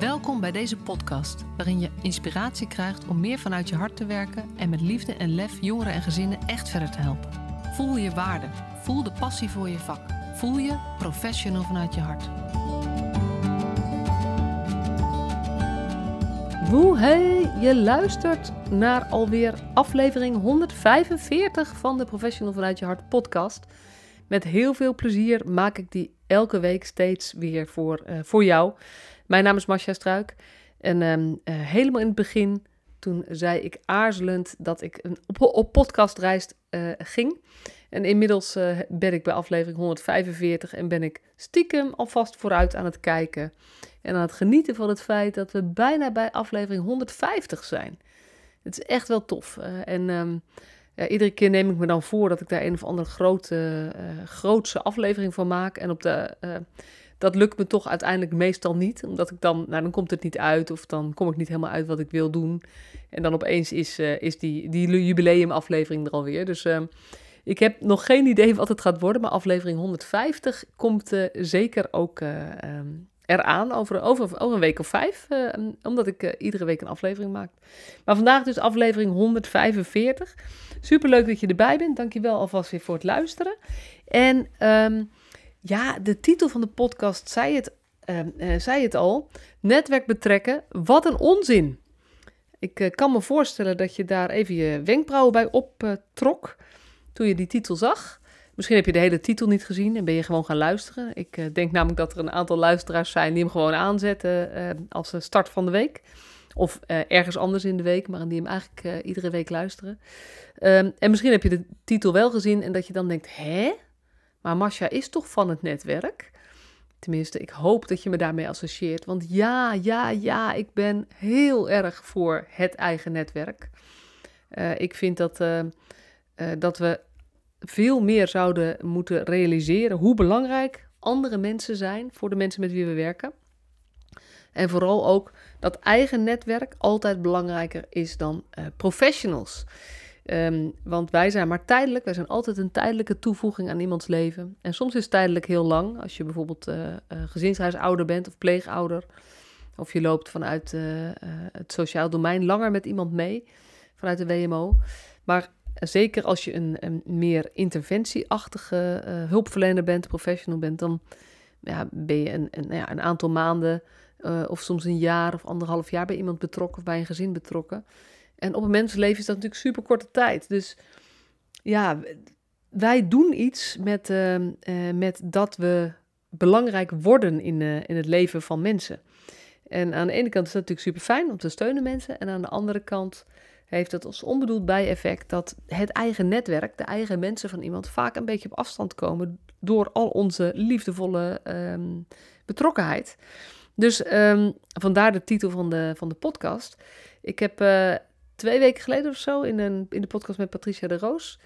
Welkom bij deze podcast, waarin je inspiratie krijgt om meer vanuit je hart te werken en met liefde en lef jongeren en gezinnen echt verder te helpen. Voel je waarde, voel de passie voor je vak, voel je professional vanuit je hart. Woe, hey, je luistert naar alweer aflevering 145 van de Professional vanuit je hart podcast. Met heel veel plezier maak ik die elke week steeds weer voor, uh, voor jou. Mijn naam is Marcia Struik. En um, uh, helemaal in het begin, toen zei ik aarzelend dat ik een, op, podcastreis uh, ging. En inmiddels uh, ben ik bij aflevering 145 en ben ik stiekem alvast vooruit aan het kijken. En aan het genieten van het feit dat we bijna bij aflevering 150 zijn. Het is echt wel tof. en um, ja, iedere keer neem ik me dan voor dat ik daar een of andere grote, grootse aflevering van maak. En op de dat lukt me toch uiteindelijk meestal niet. Omdat ik dan, nou dan komt het niet uit of dan kom ik niet helemaal uit wat ik wil doen. En dan opeens is, uh, is die, die jubileumaflevering er alweer. Dus uh, ik heb nog geen idee wat het gaat worden. Maar aflevering 150 komt uh, zeker ook um, eraan over, over, over een week of vijf. omdat ik iedere week een aflevering maak. Maar vandaag dus aflevering 145. Superleuk dat je erbij bent. Dankjewel alvast weer voor het luisteren. En... ja, de titel van de podcast zei het, uh, uh, zei het al. Netwerk betrekken, wat een onzin. Ik uh, kan me voorstellen dat je daar even je wenkbrauwen bij optrok toen je die titel zag. Misschien heb je de hele titel niet gezien en ben je gewoon gaan luisteren. Ik denk namelijk dat er een aantal luisteraars zijn die hem gewoon aanzetten als start van de week. Of ergens anders in de week, maar die hem eigenlijk iedere week luisteren. Um, en misschien heb je de titel wel gezien en dat je dan denkt, hè? Maar Masha is toch van het netwerk? Tenminste, ik hoop dat je me daarmee associeert. Want ja, ja, ja, ik ben heel erg voor het eigen netwerk. Uh, ik vind dat, uh, uh, dat we veel meer zouden moeten realiseren hoe belangrijk andere mensen zijn voor de mensen met wie we werken. En vooral ook dat eigen netwerk altijd belangrijker is dan professionals. Um, want wij zijn maar tijdelijk, wij zijn altijd een tijdelijke toevoeging aan iemands leven. En soms is tijdelijk heel lang, als je bijvoorbeeld uh, uh, gezinshuisouder bent of pleegouder. Of je loopt vanuit uh, het sociaal domein langer met iemand mee, vanuit de WMO. Maar zeker als je een, een meer interventieachtige hulpverlener bent, professional bent, dan ja, ben je een, een, ja, een aantal maanden of soms een jaar of anderhalf jaar bij iemand betrokken of bij een gezin betrokken. En op een mensenleven is dat natuurlijk super korte tijd. Dus ja, wij doen iets met, uh, uh, met dat we belangrijk worden in, uh, in het leven van mensen. En aan de ene kant is dat natuurlijk super fijn om te steunen mensen. En aan de andere kant heeft het als onbedoeld bijeffect dat het eigen netwerk, de eigen mensen van iemand, vaak een beetje op afstand komen door al onze liefdevolle um, betrokkenheid. Dus um, vandaar de titel van de, van de podcast. Ik heb uh, twee weken geleden of zo, in, een, in de podcast met Patricia de Roos,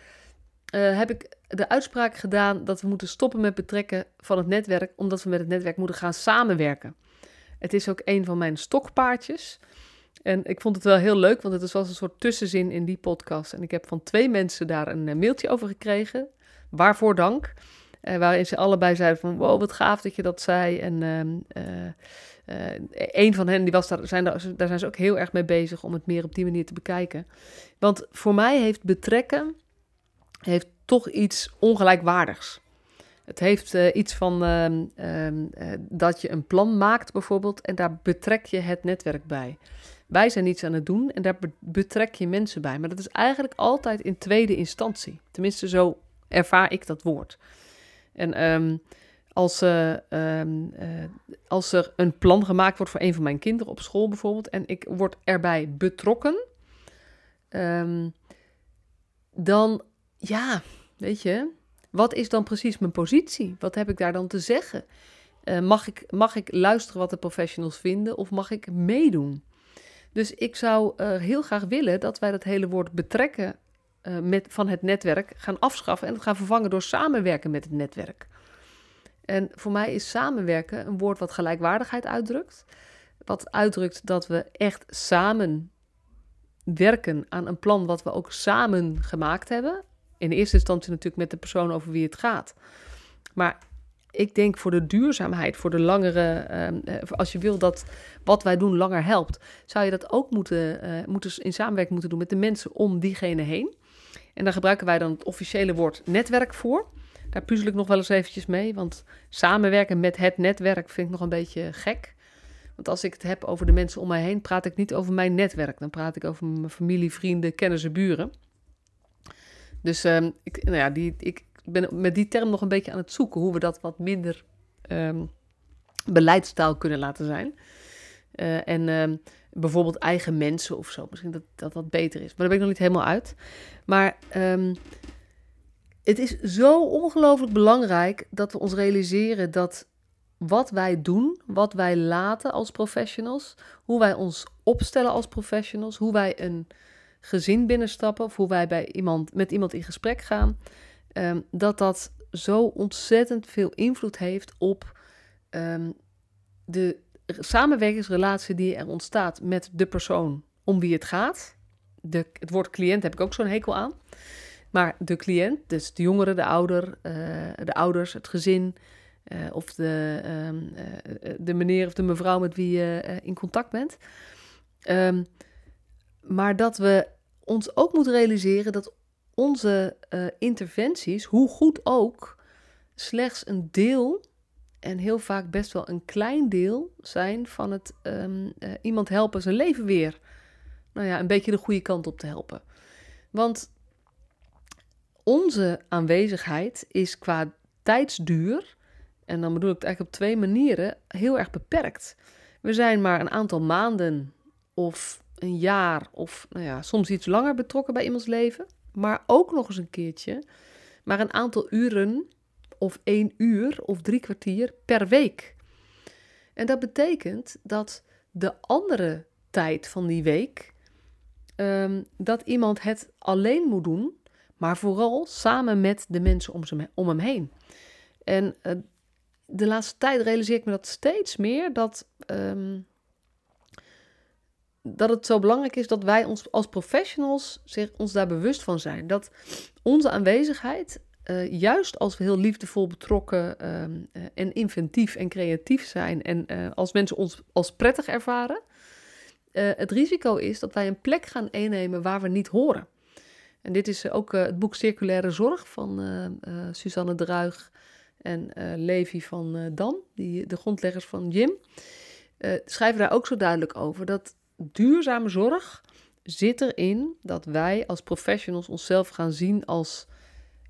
uh, heb ik de uitspraak gedaan dat we moeten stoppen met betrekken van het netwerk, omdat we met het netwerk moeten gaan samenwerken. Het is ook een van mijn stokpaardjes. En ik vond het wel heel leuk, want het was een soort tussenzin in die podcast. En ik heb van twee mensen daar een eh, mailtje over gekregen. Waarvoor dank. Uh, waarin ze allebei zeiden van, wow, wat gaaf dat je dat zei. En uh, een van hen, die was daar, zijn daar, daar zijn ze ook heel erg mee bezig om het meer op die manier te bekijken. Want voor mij heeft betrekken heeft toch iets ongelijkwaardigs. Het heeft uh, iets van uh, uh, dat je een plan maakt bijvoorbeeld en daar betrek je het netwerk bij. Wij zijn iets aan het doen en daar betrek je mensen bij. Maar dat is eigenlijk altijd in tweede instantie. Tenminste, zo ervaar ik dat woord. En um, als, uh, um, uh, als er een plan gemaakt wordt voor een van mijn kinderen op school bijvoorbeeld, en ik word erbij betrokken, um, dan ja, weet je, wat is dan precies mijn positie? Wat heb ik daar dan te zeggen? Uh, mag, ik, mag ik luisteren wat de professionals vinden of mag ik meedoen? Dus ik zou heel graag willen dat wij dat hele woord betrekken met, van het netwerk gaan afschaffen en gaan vervangen door samenwerken met het netwerk. En voor mij is samenwerken een woord wat gelijkwaardigheid uitdrukt. Wat uitdrukt dat we echt samen werken aan een plan wat we ook samen gemaakt hebben. In eerste instantie natuurlijk met de persoon over wie het gaat. Maar ik denk voor de duurzaamheid, voor de langere, ehm, eh, als je wil dat wat wij doen langer helpt, zou je dat ook moeten, uh, moeten in samenwerking moeten doen met de mensen om diegene heen. En daar gebruiken wij dan het officiële woord netwerk voor. Daar puzzel ik nog wel eens eventjes mee, want samenwerken met het netwerk vind ik nog een beetje gek. Want als ik het heb over de mensen om mij heen, praat ik niet over mijn netwerk. Dan praat ik over mijn familie, vrienden, kennissen, buren. Dus um, ik, nou ja, die, ik ben met die term nog een beetje aan het zoeken hoe we dat wat minder um, beleidstaal kunnen laten zijn. Uh, en um, bijvoorbeeld eigen mensen of zo. Misschien dat, dat dat beter is. Maar daar ben ik nog niet helemaal uit. Maar het is zo ongelooflijk belangrijk dat we ons realiseren dat wat wij doen, wat wij laten als professionals, hoe wij ons opstellen als professionals, hoe wij een gezin binnenstappen of hoe wij bij iemand, met iemand in gesprek gaan, um, dat dat zo ontzettend veel invloed heeft op um, de samenwerkingsrelatie die er ontstaat met de persoon om wie het gaat. De, het woord cliënt heb ik ook zo'n hekel aan. Maar de cliënt, dus de jongere, de ouder, uh, de ouders, het gezin, uh, of de, um, uh, de meneer of de mevrouw met wie je in contact bent. Um, maar dat we ons ook moeten realiseren dat onze interventies, hoe goed ook, slechts een deel en heel vaak best wel een klein deel zijn van het um, iemand helpen zijn leven weer, nou ja, een beetje de goede kant op te helpen. Want onze aanwezigheid is qua tijdsduur, en dan bedoel ik het eigenlijk op twee manieren, heel erg beperkt. We zijn maar een aantal maanden of een jaar of nou ja, soms iets langer betrokken bij iemands leven, maar ook nog eens een keertje maar een aantal uren of één uur of drie kwartier per week. En dat betekent dat de andere tijd van die week, um, dat iemand het alleen moet doen maar vooral samen met de mensen om, ze, om hem heen. En uh, de laatste tijd realiseer ik me dat steeds meer dat, um, dat het zo belangrijk is dat wij ons als professionals zich, ons daar bewust van zijn. Dat onze aanwezigheid, uh, juist als we heel liefdevol betrokken um, uh, en inventief en creatief zijn en als mensen ons als prettig ervaren, het risico is dat wij een plek gaan innemen waar we niet horen. En dit is ook uh, het boek Circulaire Zorg van uh, uh, Suzanne Druig en Levi van Dam, die, de grondleggers van Jim. schrijven daar ook zo duidelijk over dat duurzame zorg zit erin dat wij als professionals onszelf gaan zien als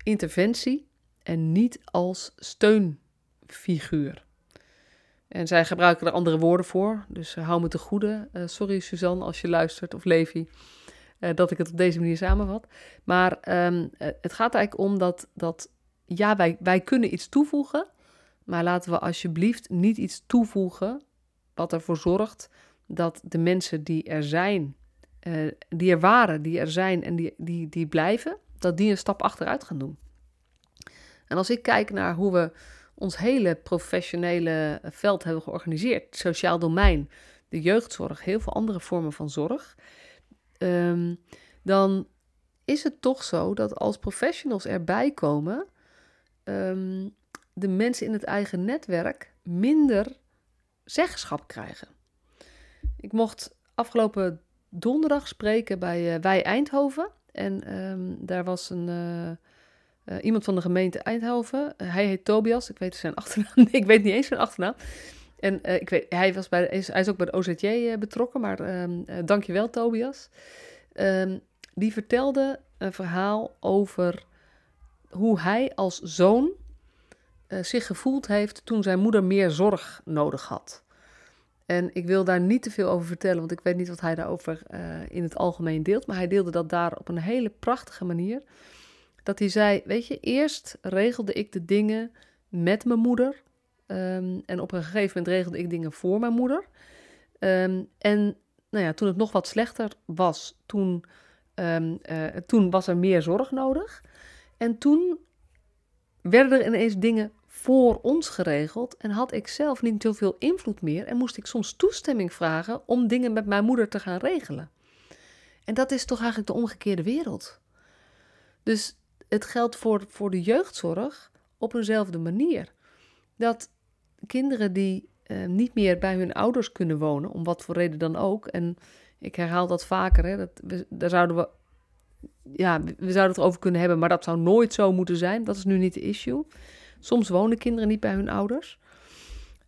interventie en niet als steunfiguur. En zij gebruiken er andere woorden voor, dus hou me te goede. sorry Suzanne als je luistert of Levi. Uh, dat ik het op deze manier samenvat. Maar um, het gaat eigenlijk om dat, dat ja, wij, wij kunnen iets toevoegen. Maar laten we alsjeblieft niet iets toevoegen wat ervoor zorgt dat de mensen die er zijn, uh, die er waren, die er zijn en die, die, die blijven, dat die een stap achteruit gaan doen. En als ik kijk naar hoe we ons hele professionele veld hebben georganiseerd, sociaal domein, de jeugdzorg, heel veel andere vormen van zorg, um, dan is het toch zo dat als professionals erbij komen, um, de mensen in het eigen netwerk minder zeggenschap krijgen. Ik mocht afgelopen donderdag spreken bij uh, Wij Eindhoven. En um, daar was een, uh, uh, iemand van de gemeente Eindhoven. hij heet Tobias. Ik weet zijn achternaam. ik weet niet eens zijn achternaam. En uh, ik weet, hij, was bij, hij is ook bij de OZJ eh, betrokken, maar um, uh, dankjewel Tobias. Um, die vertelde een verhaal over hoe hij als zoon zich gevoeld heeft toen zijn moeder meer zorg nodig had. En ik wil daar niet te veel over vertellen, want ik weet niet wat hij daarover in het algemeen deelt. Maar hij deelde dat daar op een hele prachtige manier. Dat hij zei, weet je, eerst regelde ik de dingen met mijn moeder Um, en op een gegeven moment regelde ik dingen voor mijn moeder. Um, en nou ja, toen het nog wat slechter was, toen, um, uh, toen was er meer zorg nodig. En toen werden er ineens dingen voor ons geregeld en had ik zelf niet zoveel invloed meer en moest ik soms toestemming vragen om dingen met mijn moeder te gaan regelen. En dat is toch eigenlijk de omgekeerde wereld. Dus het geldt voor, voor de jeugdzorg op eenzelfde manier. dat kinderen die uh, niet meer bij hun ouders kunnen wonen, om wat voor reden dan ook. En ik herhaal dat vaker, hè, dat we, daar zouden we, ja, we zouden het over kunnen hebben, maar dat zou nooit zo moeten zijn. Dat is nu niet de issue. Soms wonen kinderen niet bij hun ouders.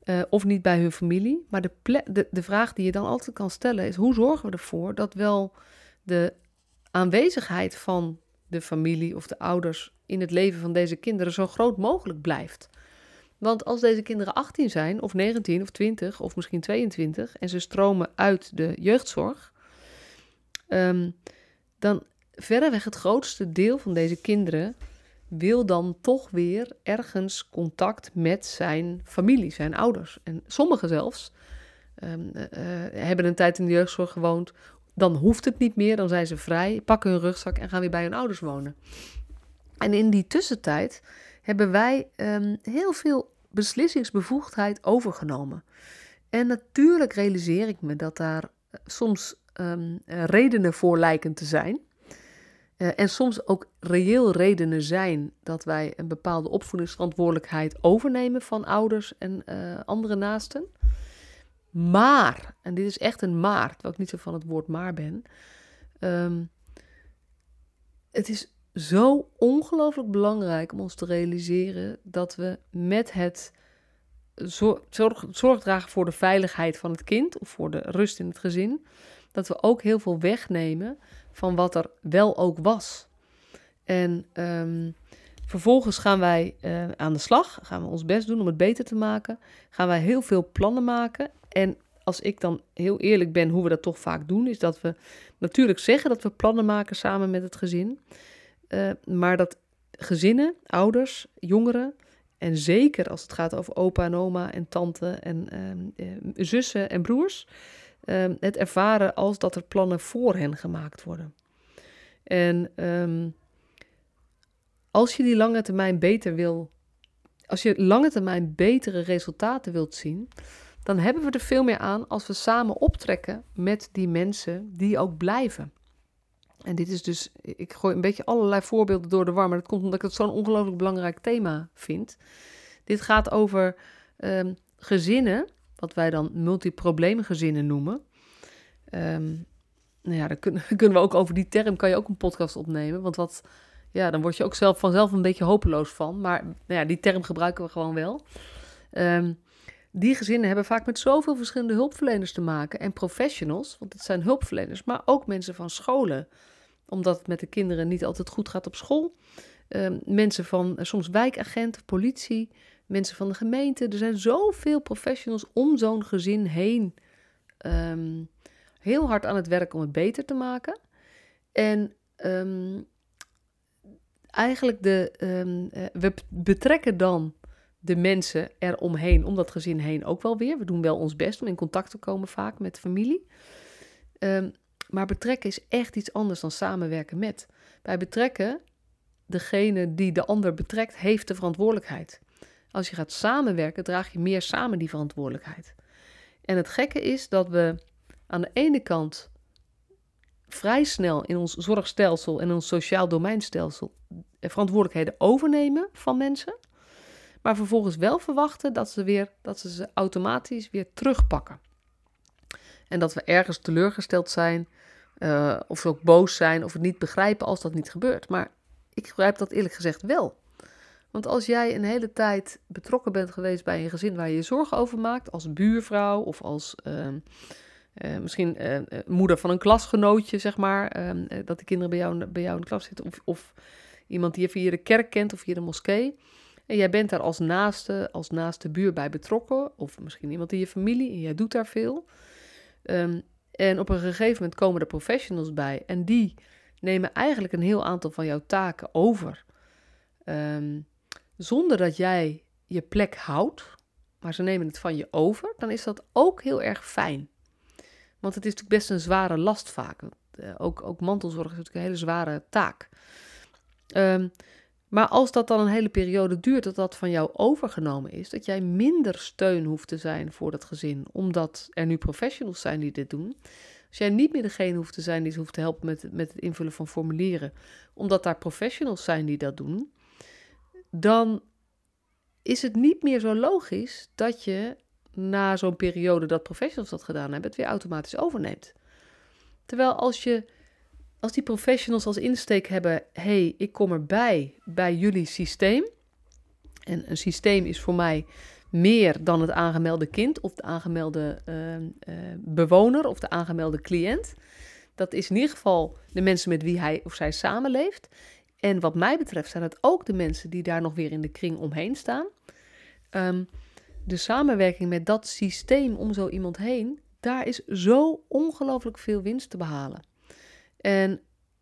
Uh, of niet bij hun familie. Maar de, de, de vraag die je dan altijd kan stellen is: hoe zorgen we ervoor dat wel de aanwezigheid van de familie of de ouders in het leven van deze kinderen zo groot mogelijk blijft? Want als deze kinderen 18 zijn, of 19, of 20, of misschien 22, en ze stromen uit de jeugdzorg, um, dan verreweg het grootste deel van deze kinderen wil dan toch weer ergens contact met zijn familie, zijn ouders. En sommigen zelfs um, uh, hebben een tijd in de jeugdzorg gewoond. Dan hoeft het niet meer, dan zijn ze vrij, pakken hun rugzak en gaan weer bij hun ouders wonen. En in die tussentijd hebben wij um, heel veel beslissingsbevoegdheid overgenomen. En natuurlijk realiseer ik me dat daar eh, soms um, redenen voor lijken te zijn. Uh, en soms ook reëel redenen zijn dat wij een bepaalde opvoedingsverantwoordelijkheid overnemen van ouders en uh, andere naasten. Maar, en dit is echt een maar, terwijl ik niet zo van het woord maar ben. Um, het is zo ongelooflijk belangrijk om ons te realiseren dat we met het zorg, dragen voor de veiligheid van het kind of voor de rust in het gezin, dat we ook heel veel wegnemen van wat er wel ook was. En um, vervolgens gaan wij uh, aan de slag, gaan we ons best doen om het beter te maken, gaan wij heel veel plannen maken. En als ik dan heel eerlijk ben hoe we dat toch vaak doen, is dat we natuurlijk zeggen dat we plannen maken samen met het gezin. Uh, maar dat gezinnen, ouders, jongeren en zeker als het gaat over opa en oma en tante en uh, zussen en broers, uh, het ervaren als dat er plannen voor hen gemaakt worden. En um, als je die lange termijn beter wil, als je lange termijn betere resultaten wilt zien, dan hebben we er veel meer aan als we samen optrekken met die mensen die ook blijven. En dit is dus, ik gooi een beetje allerlei voorbeelden door de war, maar dat komt omdat ik het zo'n ongelooflijk belangrijk thema vind. Dit gaat over um, gezinnen, wat wij dan multiprobleemgezinnen noemen. Um, nou ja, dan kunnen, kunnen we ook over die term, kan je ook een podcast opnemen. Want wat, ja, dan word je ook zelf vanzelf een beetje hopeloos van. Maar nou ja, die term gebruiken we gewoon wel. Um, die gezinnen hebben vaak met zoveel verschillende hulpverleners te maken en professionals, want het zijn hulpverleners, maar ook mensen van scholen, omdat het met de kinderen niet altijd goed gaat op school. Um, mensen van uh, soms wijkagent, politie, mensen van de gemeente. Er zijn zoveel professionals om zo'n gezin heen. Um, heel hard aan het werk om het beter te maken. En um, eigenlijk de, uh, we betrekken dan de mensen eromheen, om dat gezin heen ook wel weer. We doen wel ons best om in contact te komen vaak met familie. Um, maar betrekken is echt iets anders dan samenwerken met. Bij betrekken, degene die de ander betrekt, heeft de verantwoordelijkheid. Als je gaat samenwerken, draag je meer samen die verantwoordelijkheid. En het gekke is dat we aan de ene kant vrij snel in ons zorgstelsel en ons sociaal domeinstelsel verantwoordelijkheden overnemen van mensen maar vervolgens wel verwachten dat ze, weer, dat ze ze automatisch weer terugpakken. En dat we ergens teleurgesteld zijn, uh, of ze ook boos zijn, of het niet begrijpen als dat niet gebeurt. Maar ik begrijp dat eerlijk gezegd wel. Want als jij een hele tijd betrokken bent geweest bij een gezin waar je je zorgen over maakt, als buurvrouw of als uh, uh, misschien moeder van een klasgenootje, zeg maar, ehm, dat de kinderen bij jou, bij jou in de klas zitten, of, of iemand die je via de kerk kent of via de moskee, en jij bent daar als naaste, als naaste buur bij betrokken, of misschien iemand in je familie, en jij doet daar veel. Um, en op een gegeven moment komen er professionals bij en die nemen eigenlijk een heel aantal van jouw taken over. Um, zonder dat jij je plek houdt, maar ze nemen het van je over, dan is dat ook heel erg fijn. Want het is natuurlijk best een zware last vaak. Uh, ook, ook mantelzorg is natuurlijk een hele zware taak. Um, maar als dat dan een hele periode duurt, dat dat van jou overgenomen is, dat jij minder steun hoeft te zijn voor dat gezin, omdat er nu professionals zijn die dit doen. Als jij niet meer degene hoeft te zijn die ze hoeft te helpen met, met het invullen van formulieren, omdat daar professionals zijn die dat doen, dan is het niet meer zo logisch dat je na zo'n periode dat professionals dat gedaan hebben, het weer automatisch overneemt. Terwijl als je als die professionals als insteek hebben: hey, ik kom erbij bij jullie systeem. En een systeem is voor mij meer dan het aangemelde kind of de aangemelde uh, uh, bewoner of de aangemelde cliënt. Dat is in ieder geval de mensen met wie hij of zij samenleeft. En wat mij betreft zijn het ook de mensen die daar nog weer in de kring omheen staan. Um, de samenwerking met dat systeem om zo iemand heen, daar is zo ongelooflijk veel winst te behalen. En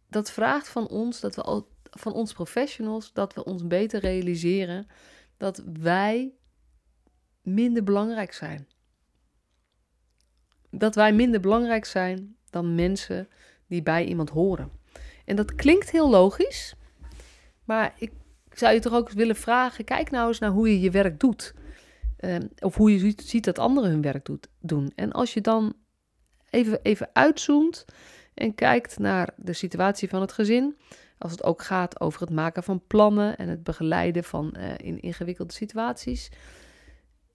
dat vraagt van ons, dat we al, van ons professionals, dat we ons beter realiseren dat wij minder belangrijk zijn. Dat wij minder belangrijk zijn dan mensen die bij iemand horen. En dat klinkt heel logisch, maar ik zou je toch ook willen vragen: kijk nou eens naar hoe je je werk doet. Ehm, of hoe je ziet, dat anderen hun werk doen. En als je dan even, even uitzoomt en kijkt naar de situatie van het gezin, als het ook gaat over het maken van plannen en het begeleiden van uh, in ingewikkelde situaties,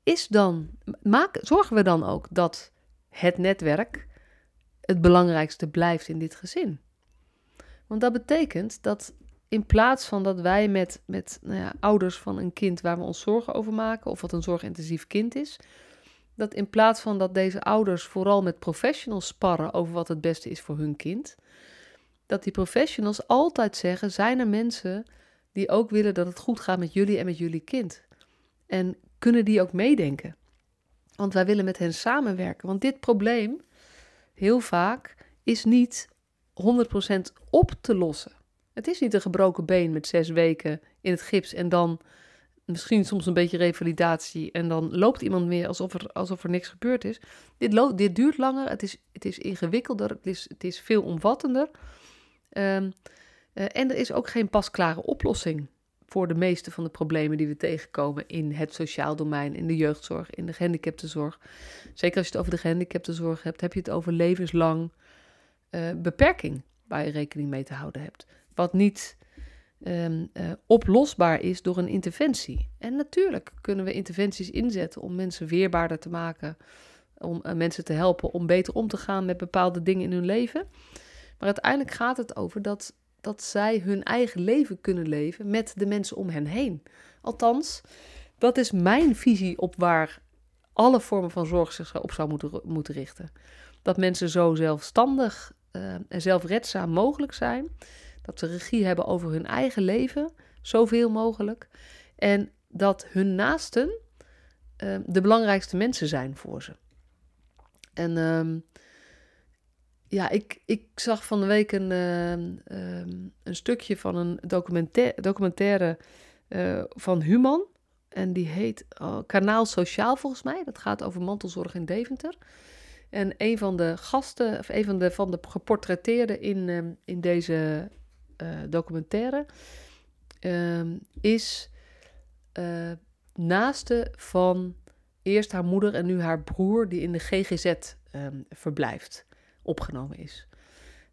is dan, maak, zorgen we dan ook dat het netwerk het belangrijkste blijft in dit gezin. Want dat betekent dat in plaats van dat wij met, met nou ja, ouders van een kind waar we ons zorgen over maken, of wat een zorgintensief kind is, dat in plaats van dat deze ouders vooral met professionals sparren over wat het beste is voor hun kind, dat die professionals altijd zeggen: zijn er mensen die ook willen dat het goed gaat met jullie en met jullie kind? En kunnen die ook meedenken? Want wij willen met hen samenwerken. Want dit probleem, heel vaak, is niet 100% op te lossen. Het is niet een gebroken been met zes weken in het gips en dan misschien soms een beetje revalidatie en dan loopt iemand meer alsof er, alsof er niks gebeurd is. Dit, loopt, dit duurt langer, het is, het is ingewikkelder, het is, het is veel omvattender. Um, en er is ook geen pasklare oplossing voor de meeste van de problemen die we tegenkomen in het sociaal domein, in de jeugdzorg, in de gehandicaptenzorg. Zeker als je het over de gehandicaptenzorg hebt, heb je het over levenslang uh, beperking waar je rekening mee te houden hebt. Wat niet um, uh, oplosbaar is door een interventie. En natuurlijk kunnen we interventies inzetten om mensen weerbaarder te maken, om uh, mensen te helpen om beter om te gaan met bepaalde dingen in hun leven. Maar uiteindelijk gaat het over dat, dat zij hun eigen leven kunnen leven met de mensen om hen heen. Althans, dat is mijn visie op waar alle vormen van zorg zich op zou moeten, moeten richten. Dat mensen zo zelfstandig uh, en zelfredzaam mogelijk zijn dat ze regie hebben over hun eigen leven, zoveel mogelijk. En dat hun naasten uh, de belangrijkste mensen zijn voor ze. En um, ja, ik, ik zag van de week een, um, een stukje van een documentaire, documentaire uh, van Human. En die heet uh, Kanaal Sociaal volgens mij. Dat gaat over mantelzorg in Deventer. En een van de gasten, of een van de, van de geportretteerden in, in deze uh, documentaire um, is uh, naaste van eerst haar moeder en nu haar broer, die in de GGZ ehm, verblijft, opgenomen is.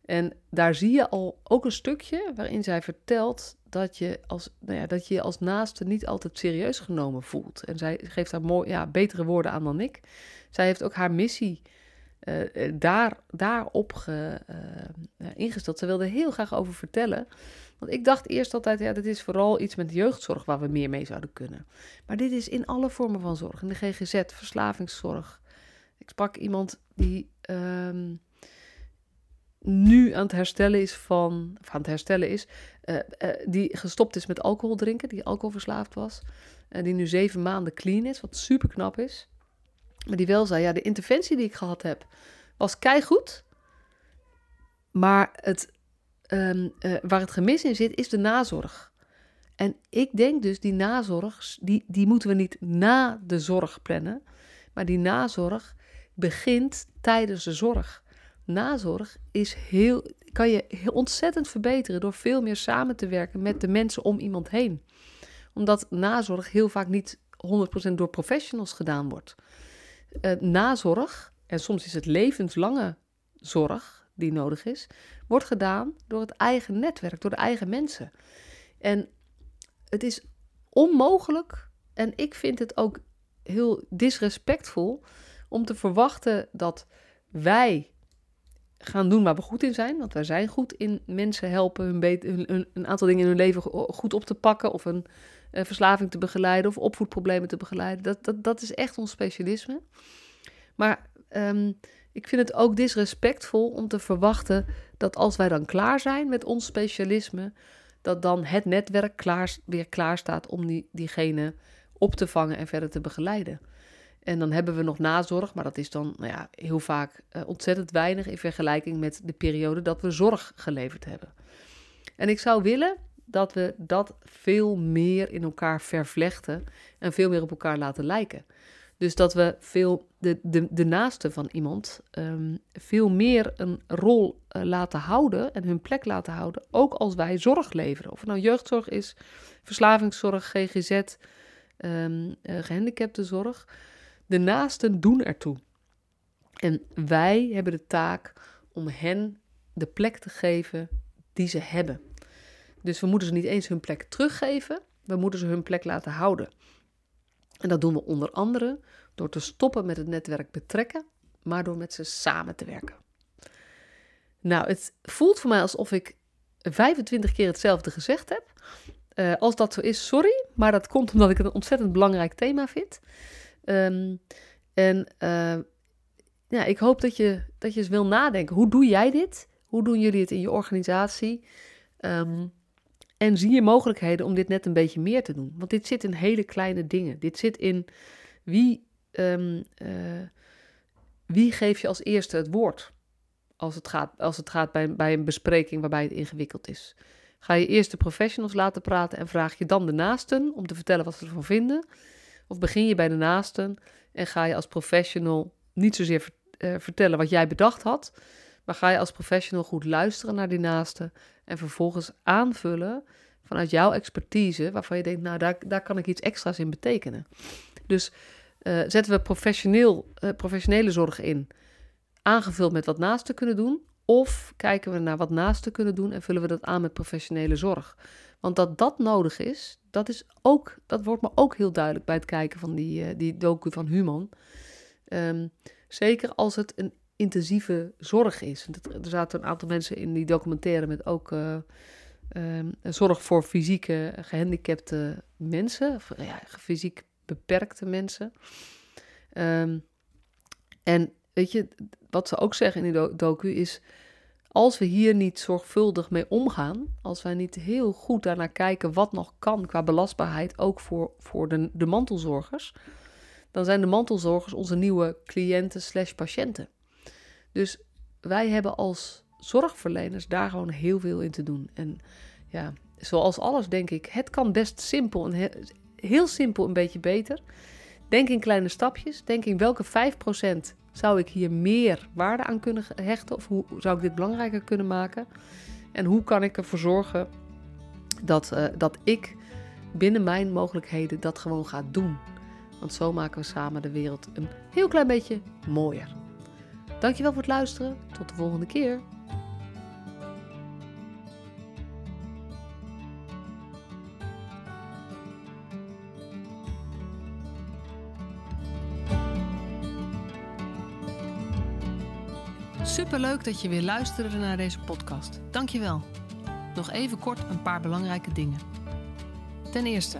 En daar zie je al ook een stukje waarin zij vertelt dat je als, nou ja, dat je, je als naaste niet altijd serieus genomen voelt. En zij geeft daar mooi, ja, betere woorden aan dan ik. Zij heeft ook haar missie uh, daar, daarop ge, uh, ingesteld. Ze wilde heel graag over vertellen. Want ik dacht eerst altijd, ja, dit is vooral iets met jeugdzorg waar we meer mee zouden kunnen. Maar dit is in alle vormen van zorg. In de GGZ, verslavingszorg. Ik sprak iemand die um, nu aan het herstellen is van, aan het herstellen is, die gestopt is met alcohol drinken, die alcoholverslaafd was. En die nu zeven maanden clean is, wat super knap is. Maar die wel zei, ja, de interventie die ik gehad heb was keigoed. Maar het, um, uh, waar het gemis in zit, is de nazorg. En ik denk dus, die nazorg, die, die moeten we niet na de zorg plannen. Maar die nazorg begint tijdens de zorg. Nazorg is heel, kan je ontzettend verbeteren door veel meer samen te werken met de mensen om iemand heen. Omdat nazorg heel vaak niet 100% door professionals gedaan wordt uh, nazorg, en soms is het levenslange zorg die nodig is, wordt gedaan door het eigen netwerk, door de eigen mensen. En het is onmogelijk en ik vind het ook heel disrespectvol om te verwachten dat wij gaan doen waar we goed in zijn. Want wij zijn goed in mensen helpen hun, een aantal dingen in hun leven goed op te pakken. Of een verslaving te begeleiden of opvoedproblemen te begeleiden. Dat, dat, dat is echt ons specialisme. Maar ehm, ik vind het ook disrespectvol om te verwachten dat als wij dan klaar zijn met ons specialisme, dat dan het netwerk klaar, weer klaar staat om die, diegene op te vangen en verder te begeleiden. En dan hebben we nog nazorg, maar dat is dan nou ja, heel vaak uh, ontzettend weinig in vergelijking met de periode dat we zorg geleverd hebben. En ik zou willen dat we dat veel meer in elkaar vervlechten en veel meer op elkaar laten lijken. Dus dat we veel de, de, de van iemand um, veel meer een rol uh, laten houden en hun plek laten houden, ook als wij zorg leveren. Of het nou jeugdzorg is, verslavingszorg, GGZ, um, uh, gehandicaptenzorg. De naasten doen ertoe. En wij hebben de taak om hen de plek te geven die ze hebben. Dus we moeten ze niet eens hun plek teruggeven, we moeten ze hun plek laten houden. En dat doen we onder andere door te stoppen met het netwerk betrekken, maar door met ze samen te werken. Nou, het voelt voor mij alsof ik 25 keer hetzelfde gezegd heb. Uh, als dat zo is, sorry, maar dat komt omdat ik het een ontzettend belangrijk thema vind. Um, en uh, ja, ik hoop dat je, dat je eens wil nadenken. Hoe doe jij dit? Hoe doen jullie het in je organisatie? Um, en zie je mogelijkheden om dit net een beetje meer te doen? Want dit zit in hele kleine dingen. Dit zit in wie, um, uh, wie geef je als eerste het woord? Als het gaat, als het gaat bij, bij een bespreking waarbij het ingewikkeld is. Ga je eerst de professionals laten praten en vraag je dan de naasten om te vertellen wat ze ervan vinden? Of begin je bij de naasten en ga je als professional niet zozeer uh, vertellen wat jij bedacht had, maar ga je als professional goed luisteren naar die naasten en vervolgens aanvullen vanuit jouw expertise, waarvan je denkt, nou, daar, daar kan ik iets extra's in betekenen. Dus uh, zetten we professioneel, uh, professionele zorg in, aangevuld met wat naasten kunnen doen, of kijken we naar wat naasten kunnen doen en vullen we dat aan met professionele zorg. Want dat dat nodig is, dat, is ook, dat wordt me ook heel duidelijk bij het kijken van die, uh, die docu van Human. Um, zeker als het een intensieve zorg is. Er zaten een aantal mensen in die documentaire met ook uh, um, zorg voor fysieke gehandicapte mensen, of, ja, fysiek beperkte mensen. Um, en weet je, wat ze ook zeggen in die docu is, als we hier niet zorgvuldig mee omgaan, als wij niet heel goed daarnaar kijken wat nog kan qua belastbaarheid, ook voor, voor de, de mantelzorgers, dan zijn de mantelzorgers onze nieuwe cliënten slash patiënten. Dus wij hebben als zorgverleners daar gewoon heel veel in te doen. En ja, zoals alles denk ik, het kan best simpel en heel, simpel een beetje beter. Denk in kleine stapjes. Denk in welke 5% zou ik hier meer waarde aan kunnen hechten? Of hoe zou ik dit belangrijker kunnen maken? En hoe kan ik ervoor zorgen dat, uh, dat ik binnen mijn mogelijkheden dat gewoon ga doen? Want zo maken we samen de wereld een heel klein beetje mooier. Dankjewel voor het luisteren. Tot de volgende keer. Superleuk dat je weer luisterde naar deze podcast. Dankjewel. Nog even kort een paar belangrijke dingen. Ten eerste,